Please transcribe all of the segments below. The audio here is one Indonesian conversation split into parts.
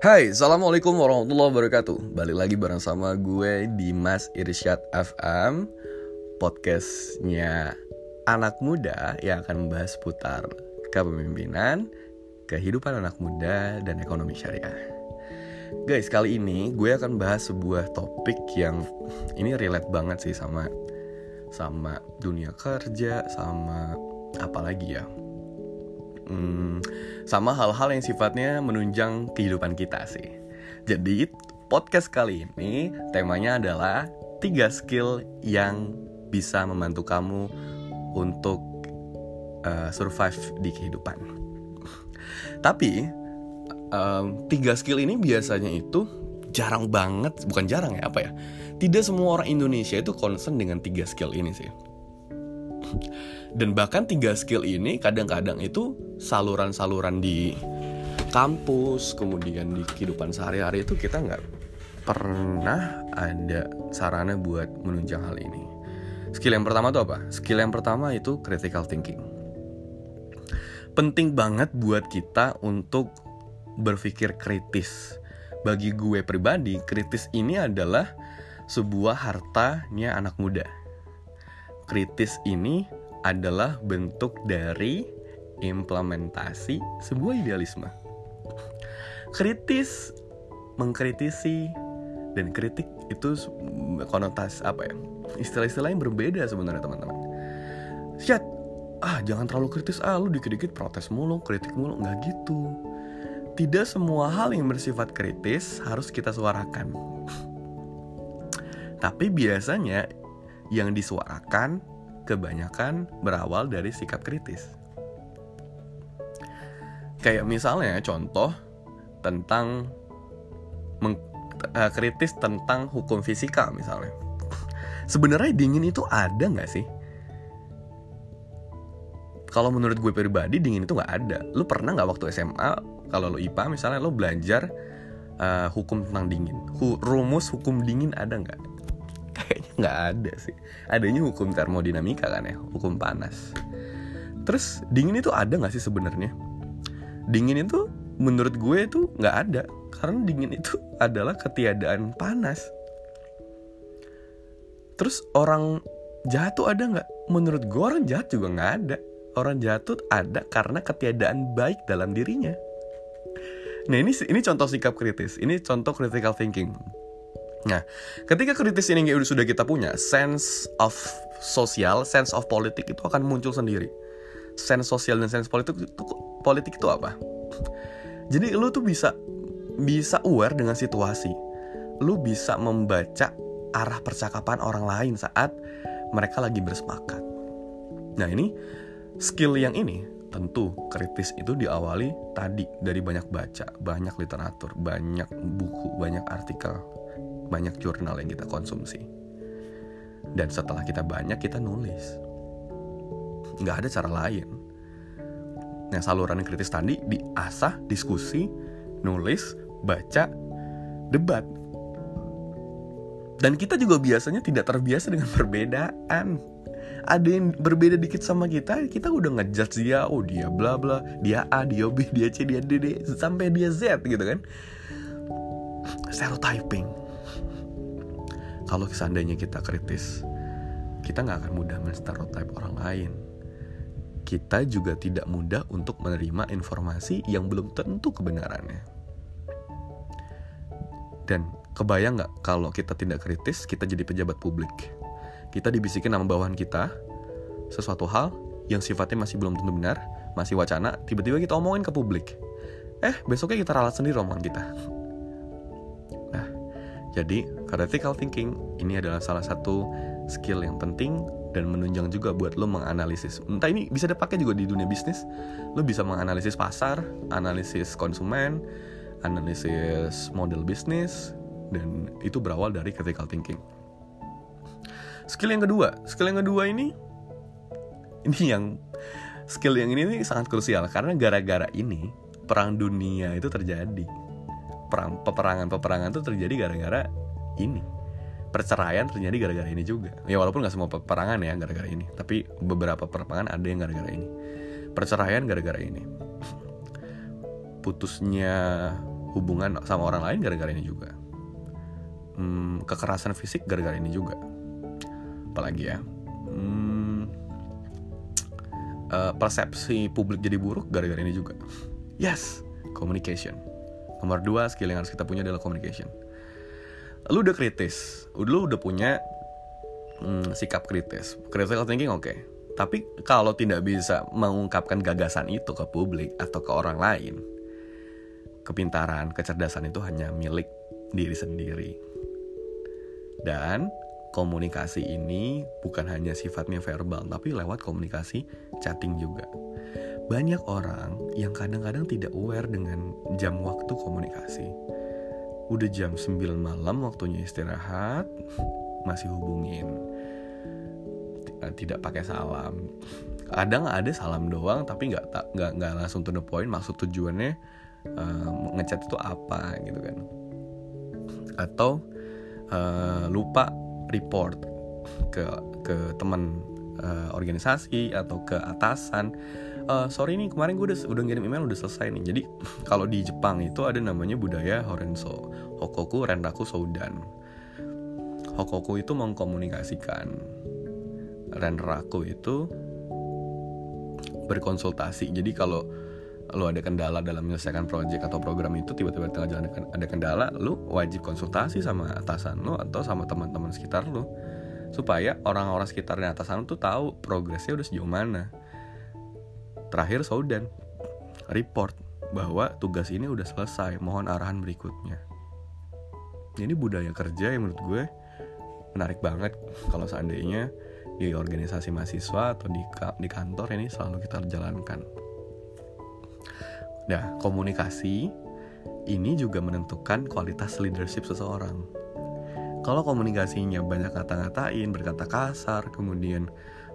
Hai, Assalamualaikum warahmatullahi wabarakatuh. Balik lagi bareng sama gue Dimas Irsyad FM Podcastnya anak muda yang akan membahas putar kepemimpinan, kehidupan anak muda, dan ekonomi syariah. Guys, kali ini gue akan bahas sebuah topik yang ini relate banget sih sama sama dunia kerja, sama apa lagi ya hmm, sama hal-hal yang sifatnya menunjang kehidupan kita sih. Jadi podcast kali ini temanya adalah tiga skill yang bisa membantu kamu untuk uh, survive di kehidupan. Tapi um, tiga skill ini biasanya itu jarang banget, bukan jarang ya apa ya? Tidak semua orang Indonesia itu concern dengan tiga skill ini sih dan bahkan tiga skill ini kadang-kadang itu saluran-saluran di kampus kemudian di kehidupan sehari-hari itu kita nggak pernah ada sarana buat menunjang hal ini. Skill yang pertama itu apa? Skill yang pertama itu critical thinking. Penting banget buat kita untuk berpikir kritis. Bagi gue pribadi kritis ini adalah sebuah hartanya anak muda kritis ini adalah bentuk dari implementasi sebuah idealisme. Kritis, mengkritisi, dan kritik itu konotas apa ya? Istilah-istilah yang berbeda sebenarnya teman-teman. Syat, ah jangan terlalu kritis ah lu dikit-dikit protes mulu, kritik mulu, nggak gitu. Tidak semua hal yang bersifat kritis harus kita suarakan. Tapi biasanya yang disuarakan kebanyakan berawal dari sikap kritis. Kayak misalnya contoh tentang uh, kritis tentang hukum fisika misalnya. Sebenarnya dingin itu ada nggak sih? Kalau menurut gue pribadi dingin itu nggak ada. Lu pernah nggak waktu SMA kalau lu IPA misalnya lu belajar uh, hukum tentang dingin, rumus hukum dingin ada nggak? Kayaknya nggak ada sih. Adanya hukum termodinamika kan ya hukum panas. Terus dingin itu ada nggak sih sebenarnya? Dingin itu menurut gue itu nggak ada karena dingin itu adalah ketiadaan panas. Terus orang jahat tuh ada nggak? Menurut gue orang jahat juga nggak ada. Orang jahat tuh ada karena ketiadaan baik dalam dirinya. Nah ini ini contoh sikap kritis. Ini contoh critical thinking Nah, ketika kritis ini sudah kita punya, sense of sosial, sense of politik itu akan muncul sendiri. Sense sosial dan sense politik itu politik itu apa? Jadi lu tuh bisa bisa aware dengan situasi. Lu bisa membaca arah percakapan orang lain saat mereka lagi bersepakat. Nah, ini skill yang ini tentu kritis itu diawali tadi dari banyak baca, banyak literatur, banyak buku, banyak artikel banyak jurnal yang kita konsumsi. Dan setelah kita banyak, kita nulis. Nggak ada cara lain. Nah, saluran kritis tadi diasah, diskusi, nulis, baca, debat. Dan kita juga biasanya tidak terbiasa dengan perbedaan. Ada yang berbeda dikit sama kita, kita udah ngejudge dia, oh dia bla bla, dia A, dia B, dia C, dia D, D, sampai dia Z gitu kan. Stereotyping kalau seandainya kita kritis kita nggak akan mudah menstereotip orang lain. Kita juga tidak mudah untuk menerima informasi yang belum tentu kebenarannya. Dan kebayang nggak kalau kita tidak kritis kita jadi pejabat publik? Kita dibisikin nama bawahan kita sesuatu hal yang sifatnya masih belum tentu benar masih wacana tiba-tiba kita omongin ke publik. Eh besoknya kita ralat sendiri omongan kita. Jadi, critical thinking ini adalah salah satu skill yang penting dan menunjang juga buat lo menganalisis. Entah ini bisa dipakai juga di dunia bisnis. Lo bisa menganalisis pasar, analisis konsumen, analisis model bisnis, dan itu berawal dari critical thinking. Skill yang kedua, skill yang kedua ini, ini yang skill yang ini, ini sangat krusial karena gara-gara ini perang dunia itu terjadi perang peperangan-peperangan tuh terjadi gara-gara ini. Perceraian terjadi gara-gara ini juga. Ya walaupun nggak semua peperangan ya gara-gara ini. Tapi beberapa peperangan ada yang gara-gara ini. Perceraian gara-gara ini. Putusnya hubungan sama orang lain gara-gara ini juga. Hmm, kekerasan fisik gara-gara ini juga. Apalagi ya? Hmm, uh, persepsi publik jadi buruk gara-gara ini juga. Yes communication. Nomor dua skill yang harus kita punya adalah communication lu udah kritis. Lu udah punya hmm, sikap kritis. Critical thinking oke. Okay. tapi kalau tidak bisa mengungkapkan gagasan itu ke publik atau ke orang lain kepintaran kecerdasan itu hanya milik diri sendiri. Dan komunikasi ini bukan hanya sifatnya verbal tapi lewat komunikasi chatting juga. Banyak orang yang kadang-kadang tidak aware dengan jam waktu komunikasi udah jam 9 malam waktunya istirahat. Masih hubungin. Eh, tidak pakai salam. Kadang ada salam doang tapi nggak nggak nggak langsung to the point. Maksud tujuannya uh, ngechat itu apa gitu kan. Atau uh, lupa report ke ke teman uh, organisasi atau ke atasan uh, sorry nih kemarin gue udah udah ngirim email udah selesai nih. Jadi kalau di Jepang itu ada namanya budaya Horenso Hokoku Renraku Soudan. Hokoku itu mengkomunikasikan. Renraku itu berkonsultasi. Jadi kalau lo ada kendala dalam menyelesaikan project atau program itu tiba-tiba tengah jalan ada kendala lo wajib konsultasi sama atasan lo atau sama teman-teman sekitar lo supaya orang-orang sekitar dan atasan lo tuh tahu progresnya udah sejauh mana Terakhir Saudan report bahwa tugas ini udah selesai, mohon arahan berikutnya. Ini budaya kerja yang menurut gue menarik banget kalau seandainya di organisasi mahasiswa atau di, di kantor ini selalu kita jalankan. Nah, komunikasi ini juga menentukan kualitas leadership seseorang. Kalau komunikasinya banyak kata-ngatain, berkata kasar, kemudian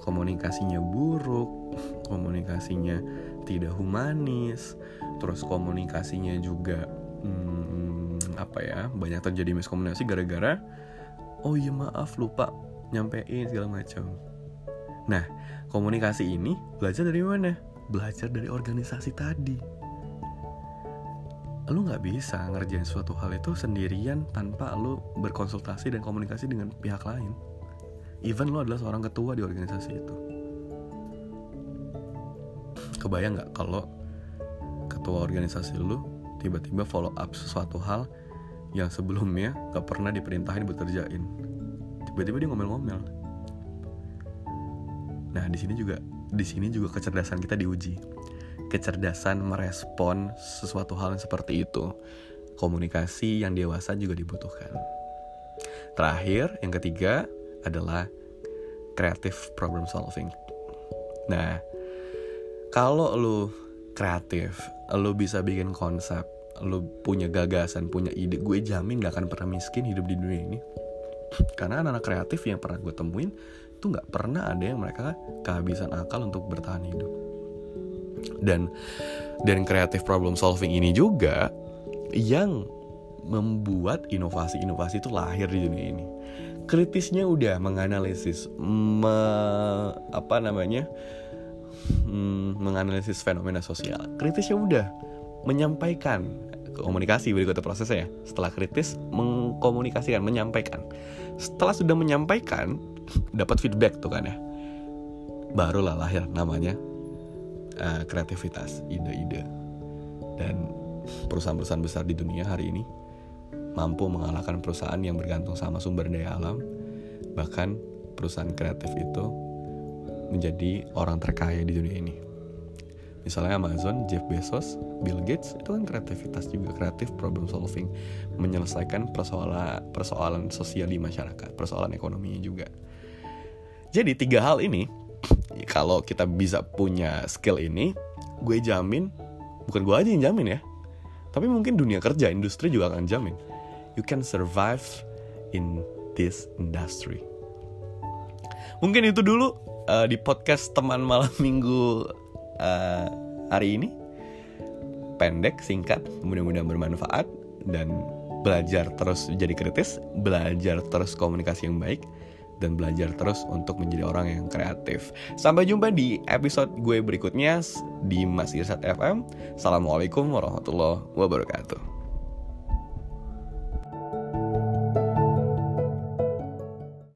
komunikasinya buruk, komunikasinya tidak humanis, terus komunikasinya juga hmm, apa ya banyak terjadi miskomunikasi gara-gara oh iya maaf lupa nyampein segala macam. Nah komunikasi ini belajar dari mana? Belajar dari organisasi tadi. Lu nggak bisa ngerjain suatu hal itu sendirian tanpa lu berkonsultasi dan komunikasi dengan pihak lain even lo adalah seorang ketua di organisasi itu. Kebayang nggak kalau ketua organisasi lo tiba-tiba follow up sesuatu hal yang sebelumnya gak pernah diperintahin buat kerjain? Tiba-tiba dia ngomel-ngomel. Nah di sini juga di sini juga kecerdasan kita diuji. Kecerdasan merespon sesuatu hal yang seperti itu. Komunikasi yang dewasa juga dibutuhkan. Terakhir yang ketiga adalah creative problem solving. Nah, kalau lu kreatif, lu bisa bikin konsep, lu punya gagasan, punya ide, gue jamin gak akan pernah miskin hidup di dunia ini. Karena anak-anak kreatif yang pernah gue temuin tuh gak pernah ada yang mereka kehabisan akal untuk bertahan hidup. Dan dan creative problem solving ini juga yang membuat inovasi-inovasi itu lahir di dunia ini kritisnya udah menganalisis me, apa namanya? Hmm, menganalisis fenomena sosial. Kritisnya udah menyampaikan komunikasi berikutnya prosesnya ya. Setelah kritis mengkomunikasikan menyampaikan. Setelah sudah menyampaikan dapat feedback tuh kan ya. Barulah lahir namanya uh, kreativitas ide-ide. Dan perusahaan-perusahaan besar di dunia hari ini mampu mengalahkan perusahaan yang bergantung sama sumber daya alam. Bahkan perusahaan kreatif itu menjadi orang terkaya di dunia ini. Misalnya Amazon, Jeff Bezos, Bill Gates itu kan kreativitas juga kreatif problem solving menyelesaikan persoalan persoalan sosial di masyarakat persoalan ekonominya juga. Jadi tiga hal ini kalau kita bisa punya skill ini gue jamin bukan gue aja yang jamin ya tapi mungkin dunia kerja industri juga akan jamin you can survive in this industry. Mungkin itu dulu uh, di podcast teman malam minggu uh, hari ini. Pendek, singkat, mudah-mudahan bermanfaat dan belajar terus jadi kritis, belajar terus komunikasi yang baik dan belajar terus untuk menjadi orang yang kreatif. Sampai jumpa di episode gue berikutnya di Mas Irsat FM. Assalamualaikum warahmatullahi wabarakatuh.